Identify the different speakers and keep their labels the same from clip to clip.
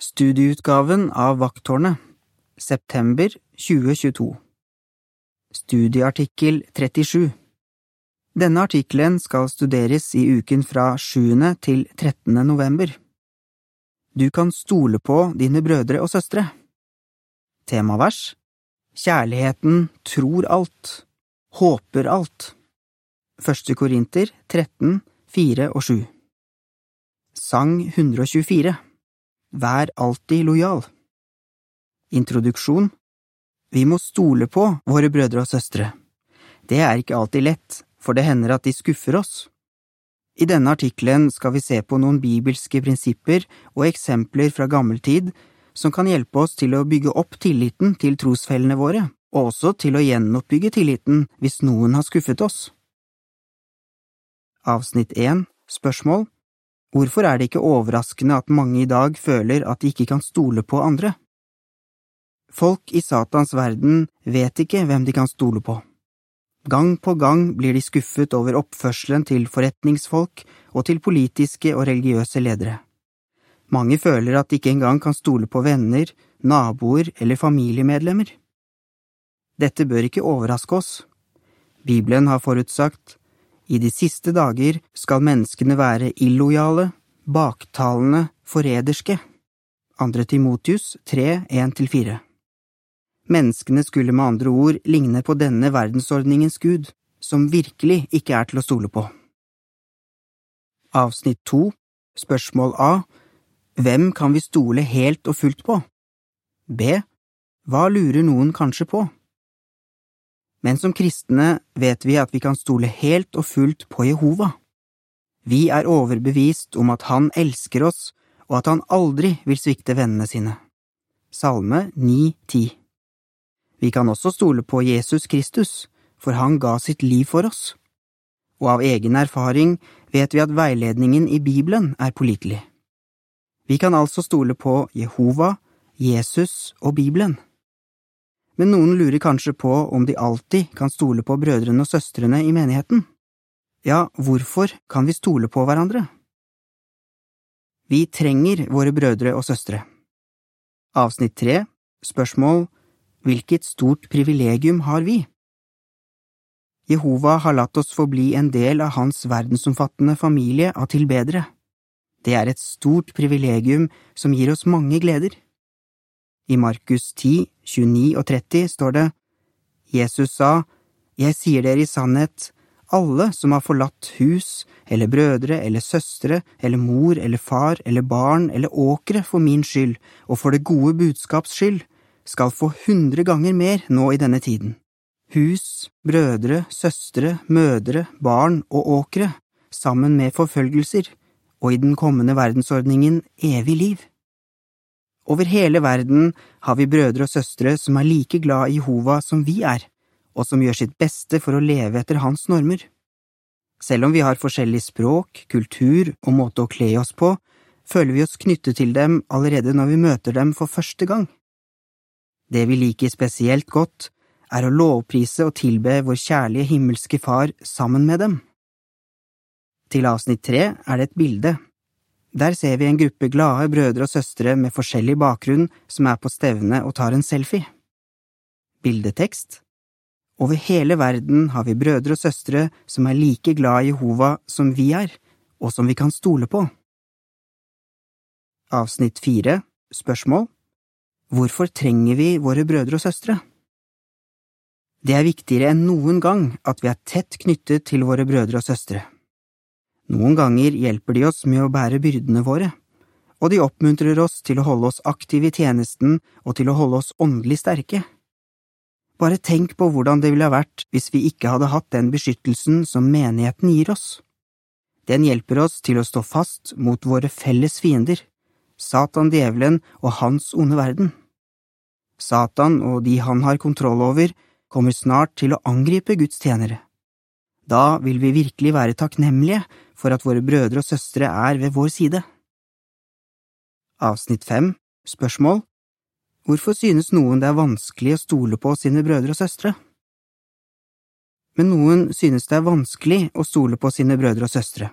Speaker 1: Studieutgaven av Vakttårnet September 2022 Studieartikkel 37 Denne artikkelen skal studeres i uken fra 7. til 13. november. Du kan stole på dine brødre og søstre. Temavers Kjærligheten tror alt, håper alt. Første Korinter 13, 4 og 7 Sang 124 Vær alltid lojal. Introduksjon Vi må stole på våre brødre og søstre. Det er ikke alltid lett, for det hender at de skuffer oss. I denne artikkelen skal vi se på noen bibelske prinsipper og eksempler fra gammel tid som kan hjelpe oss til å bygge opp tilliten til trosfellene våre, og også til å gjenoppbygge tilliten hvis noen har skuffet oss. Avsnitt 1 Spørsmål Hvorfor er det ikke overraskende at mange i dag føler at de ikke kan stole på andre? Folk i Satans verden vet ikke hvem de kan stole på. Gang på gang blir de skuffet over oppførselen til forretningsfolk og til politiske og religiøse ledere. Mange føler at de ikke engang kan stole på venner, naboer eller familiemedlemmer. Dette bør ikke overraske oss. Bibelen har forutsagt i de siste dager skal menneskene være illojale, baktalende, forræderske. Andre Timotius 3, 1–4 Menneskene skulle med andre ord ligne på denne verdensordningens gud, som virkelig ikke er til å stole på. Avsnitt 2 Spørsmål A Hvem kan vi stole helt og fullt på? B Hva lurer noen kanskje på? Men som kristne vet vi at vi kan stole helt og fullt på Jehova. Vi er overbevist om at Han elsker oss, og at Han aldri vil svikte vennene sine. Salme 9,10 Vi kan også stole på Jesus Kristus, for Han ga sitt liv for oss. Og av egen erfaring vet vi at veiledningen i Bibelen er pålitelig. Vi kan altså stole på Jehova, Jesus og Bibelen men noen lurer kanskje på om de alltid kan stole på brødrene og søstrene i menigheten. Ja, hvorfor kan vi stole på hverandre? Vi trenger våre brødre og søstre. Avsnitt tre Spørsmål Hvilket stort privilegium har vi? Jehova har latt oss få bli en del av hans verdensomfattende familie av tilbedere. Det er et stort privilegium som gir oss mange gleder. I Markus 10, 29 og 30 står det, Jesus sa, Jeg sier dere i sannhet, alle som har forlatt hus eller brødre eller søstre eller mor eller far eller barn eller åkre for min skyld og for det gode budskaps skyld, skal få hundre ganger mer nå i denne tiden. Hus, brødre, søstre, mødre, barn og åkre, sammen med forfølgelser, og i den kommende verdensordningen evig liv. Over hele verden har vi brødre og søstre som er like glad i Jehova som vi er, og som gjør sitt beste for å leve etter hans normer. Selv om vi har forskjellig språk, kultur og måte å kle oss på, føler vi oss knyttet til dem allerede når vi møter dem for første gang. Det vi liker spesielt godt, er å lovprise og tilbe vår kjærlige himmelske Far sammen med dem. Til avsnitt tre er det et bilde der ser vi en gruppe glade brødre og søstre med forskjellig bakgrunn som er på stevne og tar en selfie. Bildetekst Over hele verden har vi brødre og søstre som er like glad i Jehova som vi er, og som vi kan stole på. Avsnitt fire Spørsmål Hvorfor trenger vi våre brødre og søstre? Det er viktigere enn noen gang at vi er tett knyttet til våre brødre og søstre. Noen ganger hjelper de oss med å bære byrdene våre, og de oppmuntrer oss til å holde oss aktive i tjenesten og til å holde oss åndelig sterke. Bare tenk på hvordan det ville ha vært hvis vi ikke hadde hatt den beskyttelsen som menigheten gir oss. Den hjelper oss til å stå fast mot våre felles fiender, Satan djevelen og hans onde verden. Satan og de han har kontroll over, kommer snart til å angripe Guds tjenere. Da vil vi virkelig være takknemlige for at våre brødre og søstre er ved vår side. Avsnitt fem Spørsmål Hvorfor synes noen det er vanskelig å stole på sine brødre og søstre? Men noen synes det er vanskelig å stole på sine brødre og søstre.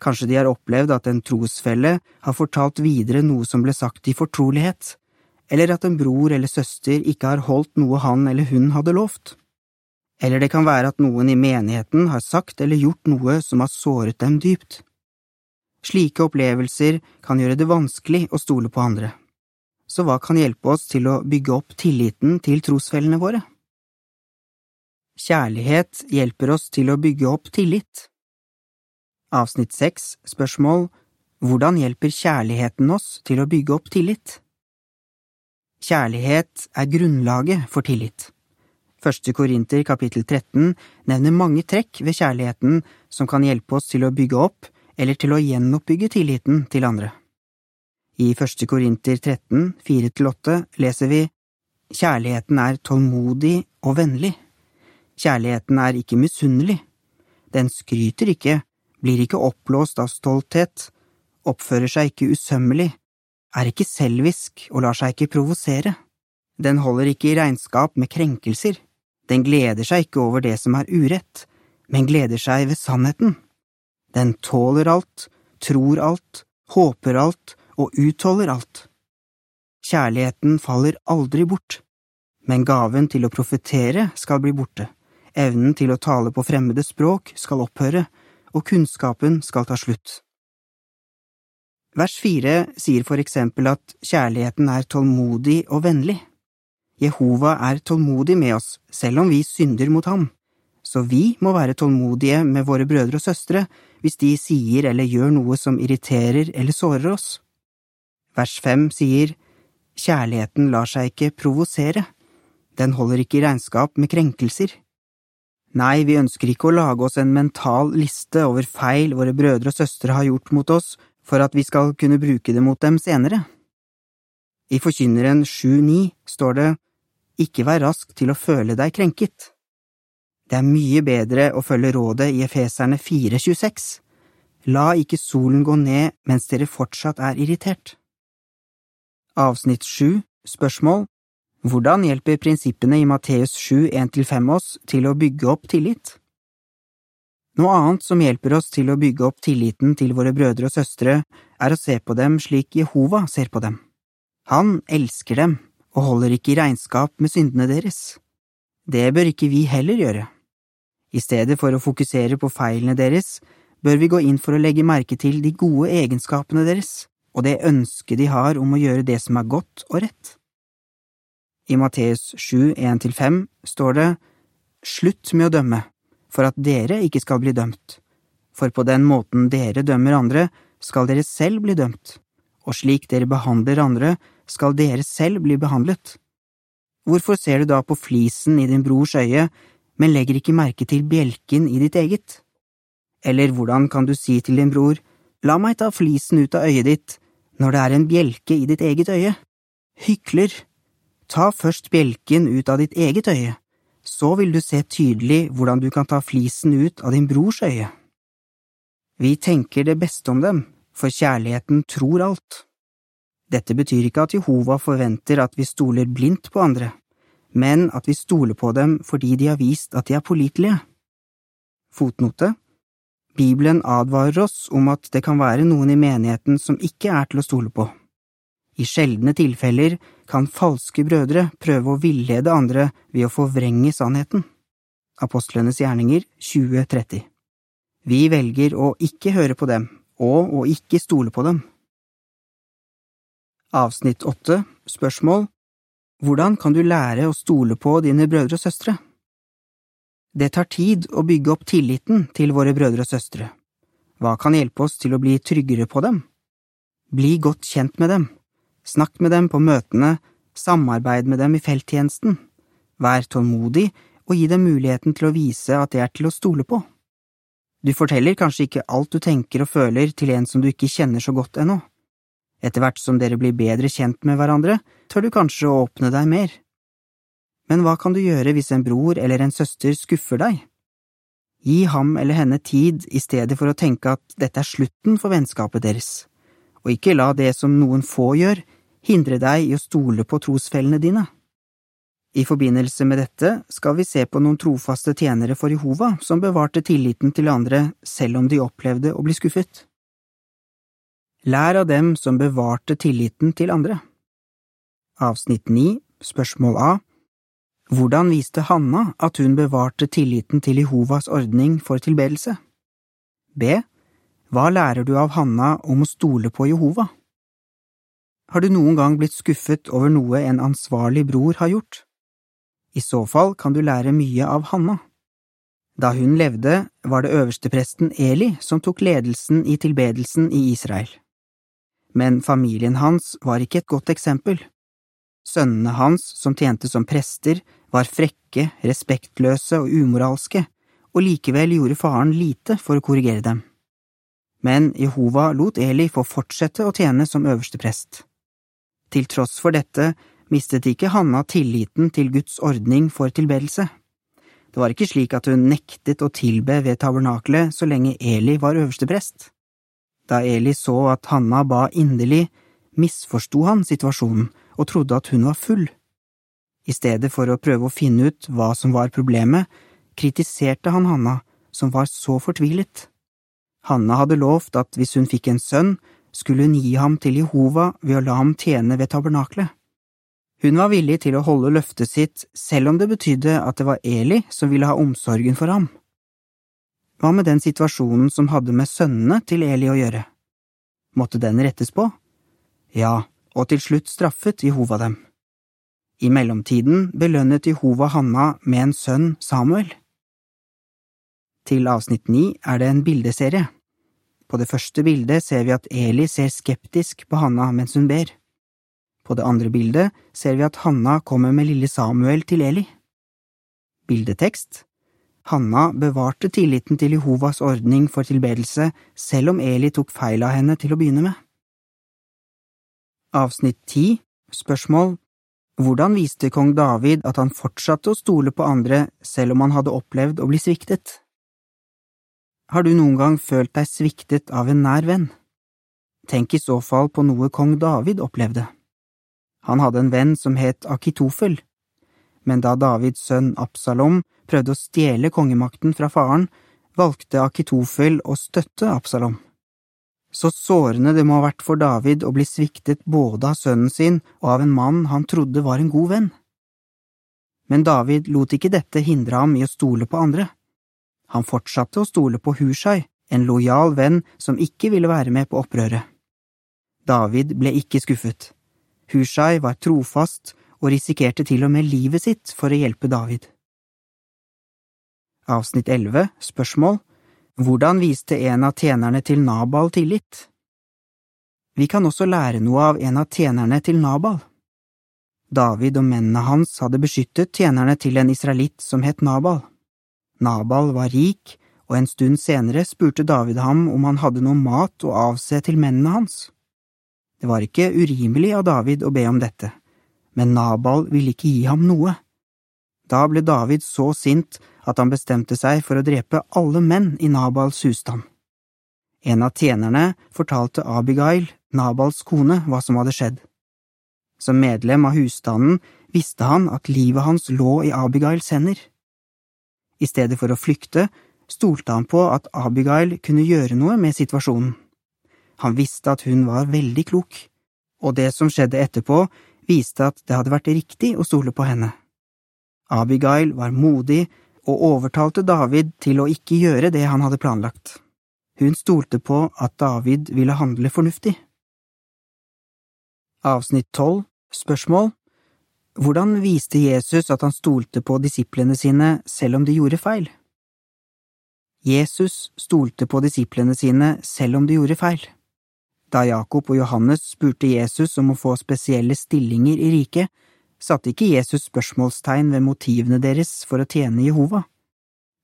Speaker 1: kanskje de har opplevd at en trosfelle har fortalt videre noe som ble sagt i fortrolighet, eller at en bror eller søster ikke har holdt noe han eller hun hadde lovt. Eller det kan være at noen i menigheten har sagt eller gjort noe som har såret dem dypt. Slike opplevelser kan gjøre det vanskelig å stole på andre. Så hva kan hjelpe oss til å bygge opp tilliten til trosfellene våre? Kjærlighet hjelper oss til å bygge opp tillit. Avsnitt seks, spørsmål Hvordan hjelper kjærligheten oss til å bygge opp tillit? Kjærlighet er grunnlaget for tillit. Første Korinter kapittel 13 nevner mange trekk ved kjærligheten som kan hjelpe oss til å bygge opp eller til å gjenoppbygge tilliten til andre. I Første Korinter 13, 4–8 leser vi Kjærligheten er tålmodig og vennlig. Kjærligheten er ikke misunnelig. Den skryter ikke, blir ikke oppblåst av stolthet, oppfører seg ikke usømmelig, er ikke selvisk og lar seg ikke provosere. Den holder ikke i regnskap med krenkelser. Den gleder seg ikke over det som er urett, men gleder seg ved sannheten. Den tåler alt, tror alt, håper alt og utholder alt. Kjærligheten faller aldri bort, men gaven til å profetere skal bli borte, evnen til å tale på fremmede språk skal opphøre, og kunnskapen skal ta slutt. Vers fire sier for eksempel at kjærligheten er tålmodig og vennlig. Jehova er tålmodig med oss, selv om vi synder mot ham, så vi må være tålmodige med våre brødre og søstre hvis de sier eller gjør noe som irriterer eller sårer oss. Vers fem sier Kjærligheten lar seg ikke provosere, den holder ikke i regnskap med krenkelser. Nei, vi ønsker ikke å lage oss en mental liste over feil våre brødre og søstre har gjort mot oss for at vi skal kunne bruke det mot dem senere. I Forkynneren 7.9 står det ikke vær rask til å føle deg krenket. Det er mye bedre å følge rådet i Efeserne 4.26. La ikke solen gå ned mens dere fortsatt er irritert. Avsnitt 7, spørsmål Hvordan hjelper prinsippene i Matteus 7, 1–5 oss til å bygge opp tillit? Noe annet som hjelper oss til å bygge opp tilliten til våre brødre og søstre, er å se på dem slik Jehova ser på dem. Han elsker dem og holder ikke regnskap med syndene deres. Det bør ikke vi heller gjøre. I stedet for å fokusere på feilene deres, bør vi gå inn for å legge merke til de gode egenskapene deres og det ønsket de har om å gjøre det som er godt og rett. I Matteus 7, 1–5 står det Slutt med å dømme, for at dere ikke skal bli dømt, for på den måten dere dømmer andre, skal dere selv bli dømt, og slik dere behandler andre, skal dere selv bli behandlet. Hvorfor ser du da på flisen i din brors øye, men legger ikke merke til bjelken i ditt eget? Eller hvordan kan du si til din bror, la meg ta flisen ut av øyet ditt, når det er en bjelke i ditt eget øye? Hykler! Ta først bjelken ut av ditt eget øye, så vil du se tydelig hvordan du kan ta flisen ut av din brors øye. Vi tenker det beste om dem, for kjærligheten tror alt. Dette betyr ikke at Jehova forventer at vi stoler blindt på andre, men at vi stoler på dem fordi de har vist at de er pålitelige. Fotnote Bibelen advarer oss om at det kan være noen i menigheten som ikke er til å stole på. I sjeldne tilfeller kan falske brødre prøve å villede andre ved å forvrenge sannheten. Apostlenes gjerninger 2030 Vi velger å ikke høre på dem, og å ikke stole på dem. Avsnitt åtte Spørsmål hvordan kan du lære å stole på dine brødre og søstre? Det tar tid å bygge opp tilliten til våre brødre og søstre. Hva kan hjelpe oss til å bli tryggere på dem? Bli godt kjent med dem. Snakk med dem på møtene, samarbeid med dem i felttjenesten. Vær tålmodig og gi dem muligheten til å vise at det er til å stole på. Du forteller kanskje ikke alt du tenker og føler til en som du ikke kjenner så godt ennå. Etter hvert som dere blir bedre kjent med hverandre, tør du kanskje å åpne deg mer. Men hva kan du gjøre hvis en bror eller en søster skuffer deg? Gi ham eller henne tid i stedet for å tenke at dette er slutten for vennskapet deres, og ikke la det som noen få gjør, hindre deg i å stole på trosfellene dine. I forbindelse med dette skal vi se på noen trofaste tjenere for Jehova som bevarte tilliten til andre selv om de opplevde å bli skuffet. Lær av dem som bevarte tilliten til andre. Avsnitt 9, spørsmål A Hvordan viste Hanna at hun bevarte tilliten til Jehovas ordning for tilbedelse? B. Hva lærer du av Hanna om å stole på Jehova? Har du noen gang blitt skuffet over noe en ansvarlig bror har gjort? I så fall kan du lære mye av Hanna. Da hun levde, var det øverstepresten Eli som tok ledelsen i tilbedelsen i Israel. Men familien hans var ikke et godt eksempel. Sønnene hans, som tjente som prester, var frekke, respektløse og umoralske, og likevel gjorde faren lite for å korrigere dem. Men Jehova lot Eli få fortsette å tjene som øverste prest. Til tross for dette mistet ikke Hanna tilliten til Guds ordning for tilbedelse. Det var ikke slik at hun nektet å tilbe ved tabernakelet så lenge Eli var øverste prest. Da Eli så at Hanna ba inderlig, misforsto han situasjonen og trodde at hun var full. I stedet for å prøve å finne ut hva som var problemet, kritiserte han Hanna, som var så fortvilet. Hanna hadde lovt at hvis hun fikk en sønn, skulle hun gi ham til Jehova ved å la ham tjene ved tabernakelet. Hun var villig til å holde løftet sitt selv om det betydde at det var Eli som ville ha omsorgen for ham. Hva med den situasjonen som hadde med sønnene til Eli å gjøre? Måtte den rettes på? Ja, og til slutt straffet Jehova dem. I mellomtiden belønnet Jehova Hanna med en sønn, Samuel. Til avsnitt ni er det en bildeserie. På det første bildet ser vi at Eli ser skeptisk på Hanna mens hun ber. På det andre bildet ser vi at Hanna kommer med lille Samuel til Eli. Bildetekst Hanna bevarte tilliten til Jehovas ordning for tilbedelse selv om Eli tok feil av henne til å begynne med. Avsnitt ti Spørsmål Hvordan viste kong David at han fortsatte å stole på andre selv om han hadde opplevd å bli sviktet? Har du noen gang følt deg sviktet av en nær venn? Tenk i så fall på noe kong David opplevde. Han hadde en venn som het Akitofel, men da Davids sønn Absalom prøvde å stjele kongemakten fra faren, valgte Akitofel å støtte Absalom. Så sårende det må ha vært for David å bli sviktet både av sønnen sin og av en mann han trodde var en god venn. Men David lot ikke dette hindre ham i å stole på andre. Han fortsatte å stole på Hushai, en lojal venn som ikke ville være med på opprøret. David ble ikke skuffet. Hushai var trofast og risikerte til og med livet sitt for å hjelpe David. Avsnitt 11, spørsmål Hvordan viste en av tjenerne til Nabal tillit? Vi kan også lære noe av en av tjenerne til Nabal. David og mennene hans hadde beskyttet tjenerne til en israelitt som het Nabal. Nabal var rik, og en stund senere spurte David ham om han hadde noe mat å avse til mennene hans. Det var ikke urimelig av David å be om dette, men Nabal ville ikke gi ham noe. Da ble David så sint at han bestemte seg for å drepe alle menn i Nabals husstand. En av tjenerne fortalte Abigail, Nabals kone, hva som hadde skjedd. Som medlem av husstanden visste han at livet hans lå i Abigails hender. I stedet for å flykte, stolte han på at Abigail kunne gjøre noe med situasjonen. Han visste at hun var veldig klok, og det som skjedde etterpå, viste at det hadde vært riktig å stole på henne. Abigail var modig og overtalte David til å ikke gjøre det han hadde planlagt. Hun stolte på at David ville handle fornuftig. Avsnitt tolv Spørsmål hvordan viste Jesus at han stolte på disiplene sine selv om de gjorde feil? Jesus stolte på disiplene sine selv om de gjorde feil. Da Jakob og Johannes spurte Jesus om å få spesielle stillinger i riket, satte ikke Jesus spørsmålstegn ved motivene deres for å tjene Jehova.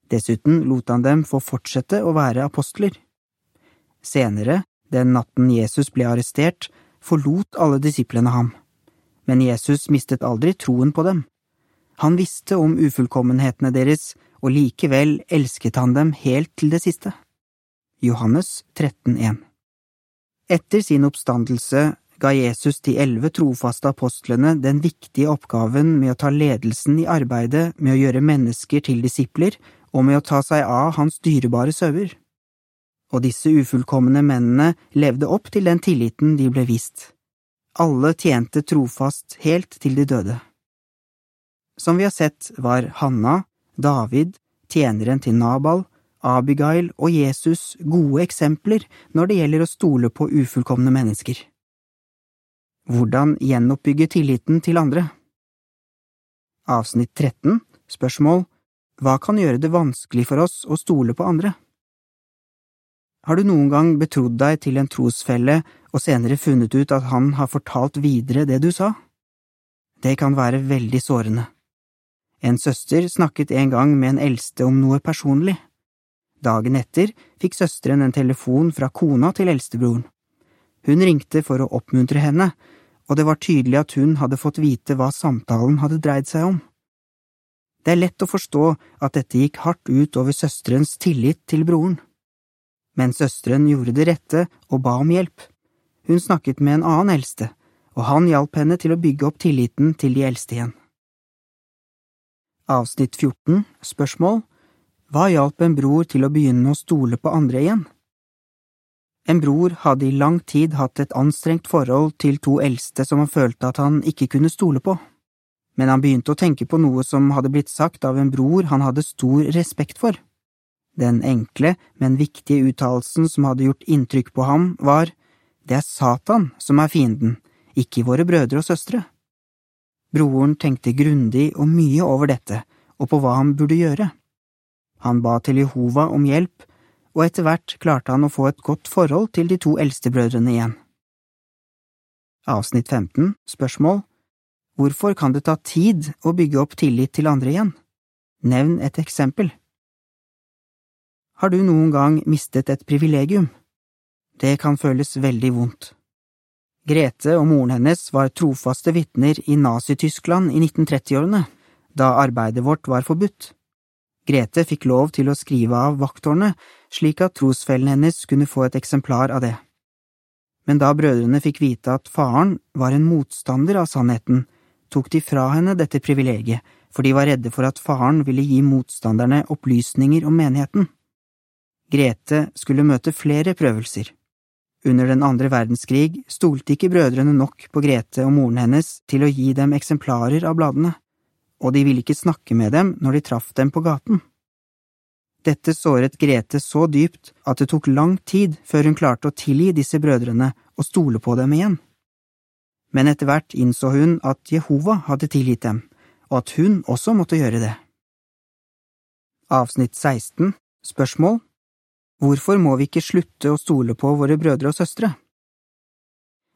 Speaker 1: Dessuten lot han dem få fortsette å være apostler. Senere, den natten Jesus ble arrestert, forlot alle disiplene ham men Jesus mistet aldri troen på dem. Han visste om ufullkommenhetene deres, og likevel elsket han dem helt til det siste. Johannes 13,1 Etter sin oppstandelse ga Jesus de elleve trofaste apostlene den viktige oppgaven med å ta ledelsen i arbeidet med å gjøre mennesker til disipler og med å ta seg av hans dyrebare sauer. og disse ufullkomne mennene levde opp til den tilliten de ble vist. Alle tjente trofast helt til de døde. Som vi har sett, var Hanna, David, tjeneren til Nabal, Abigail og Jesus gode eksempler når det gjelder å stole på ufullkomne mennesker. Hvordan gjenoppbygge tilliten til andre? Avsnitt 13, spørsmål Hva kan gjøre det vanskelig for oss å stole på andre? Har du noen gang betrodd deg til en trosfelle og senere funnet ut at han har fortalt videre det du sa? Det kan være veldig sårende. En søster snakket en gang med en eldste om noe personlig. Dagen etter fikk søsteren en telefon fra kona til eldstebroren. Hun ringte for å oppmuntre henne, og det var tydelig at hun hadde fått vite hva samtalen hadde dreid seg om. Det er lett å forstå at dette gikk hardt ut over søsterens tillit til broren. Men søsteren gjorde det rette og ba om hjelp. Hun snakket med en annen eldste, og han hjalp henne til å bygge opp tilliten til de eldste igjen. Avsnitt 14, spørsmål Hva hjalp en bror til å begynne å stole på andre igjen? En bror hadde i lang tid hatt et anstrengt forhold til to eldste som han følte at han ikke kunne stole på, men han begynte å tenke på noe som hadde blitt sagt av en bror han hadde stor respekt for. Den enkle, men viktige uttalelsen som hadde gjort inntrykk på ham, var Det er Satan som er fienden, ikke våre brødre og søstre. Broren tenkte grundig og mye over dette, og på hva han burde gjøre. Han ba til Jehova om hjelp, og etter hvert klarte han å få et godt forhold til de to eldstebrødrene igjen. Avsnitt 15, spørsmål Hvorfor kan det ta tid å bygge opp tillit til andre igjen? Nevn et eksempel. Har du noen gang mistet et privilegium? Det kan føles veldig vondt. Grete og moren hennes var trofaste vitner i Nazi-Tyskland i 1930-årene, da arbeidet vårt var forbudt. Grete fikk lov til å skrive av vakttårnet, slik at trosfellen hennes kunne få et eksemplar av det. Men da brødrene fikk vite at faren var en motstander av sannheten, tok de fra henne dette privilegiet, for de var redde for at faren ville gi motstanderne opplysninger om menigheten. Grete skulle møte flere prøvelser. Under den andre verdenskrig stolte ikke brødrene nok på Grete og moren hennes til å gi dem eksemplarer av bladene og de ville ikke snakke med dem når de traff dem på gaten. Dette såret Grete så dypt at det tok lang tid før hun klarte å tilgi disse brødrene og stole på dem igjen. Men etter hvert innså hun at Jehova hadde tilgitt dem, og at hun også måtte gjøre det. Avsnitt 16 Spørsmål Hvorfor må vi ikke slutte å stole på våre brødre og søstre?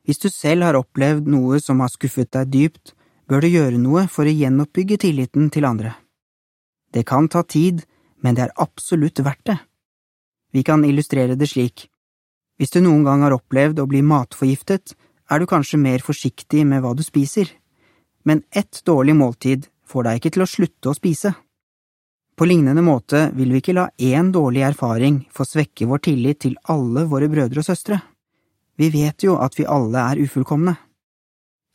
Speaker 1: Hvis du selv har opplevd noe som har skuffet deg dypt, bør du gjøre noe for å gjenoppbygge tilliten til andre. Det kan ta tid, men det er absolutt verdt det. Vi kan illustrere det slik. Hvis du noen gang har opplevd å bli matforgiftet, er du kanskje mer forsiktig med hva du spiser, men ett dårlig måltid får deg ikke til å slutte å spise. På lignende måte vil vi ikke la én dårlig erfaring få svekke vår tillit til alle våre brødre og søstre. Vi vet jo at vi alle er ufullkomne.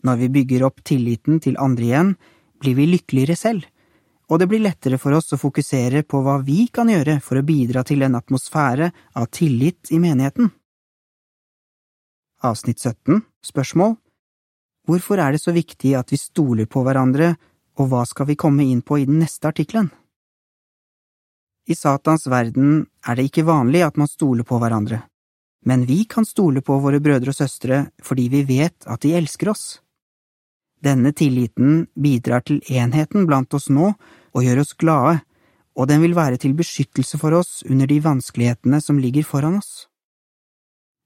Speaker 1: Når vi bygger opp tilliten til andre igjen, blir vi lykkeligere selv, og det blir lettere for oss å fokusere på hva vi kan gjøre for å bidra til en atmosfære av tillit i menigheten. Avsnitt 17 Spørsmål Hvorfor er det så viktig at vi stoler på hverandre, og hva skal vi komme inn på i den neste artikkelen? I Satans verden er det ikke vanlig at man stoler på hverandre, men vi kan stole på våre brødre og søstre fordi vi vet at de elsker oss. Denne tilliten bidrar til enheten blant oss nå og gjør oss glade, og den vil være til beskyttelse for oss under de vanskelighetene som ligger foran oss.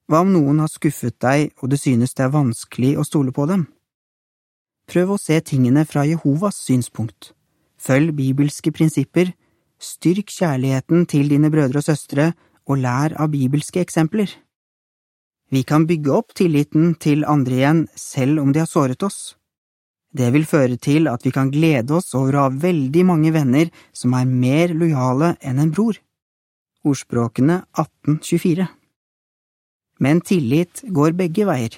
Speaker 1: Hva om noen har skuffet deg og du synes det er vanskelig å stole på dem? Prøv å se tingene fra Jehovas synspunkt. Følg bibelske prinsipper, styrk kjærligheten til dine brødre og søstre, og lær av bibelske eksempler. Vi kan bygge opp tilliten til andre igjen selv om de har såret oss. Det vil føre til at vi kan glede oss over å ha veldig mange venner som er mer lojale enn en bror. Ordspråkene 1824 Men tillit går begge veier.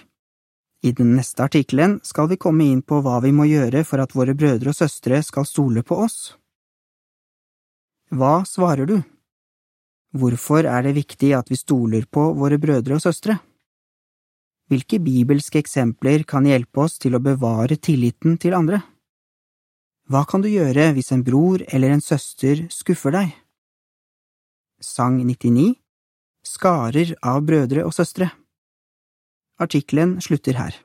Speaker 1: I den neste artikkelen skal vi komme inn på hva vi må gjøre for at våre brødre og søstre skal stole på oss. Hva svarer du? Hvorfor er det viktig at vi stoler på våre brødre og søstre? Hvilke bibelske eksempler kan hjelpe oss til å bevare tilliten til andre? Hva kan du gjøre hvis en bror eller en søster skuffer deg? Sang 99 Skarer av brødre og søstre Artikkelen slutter her.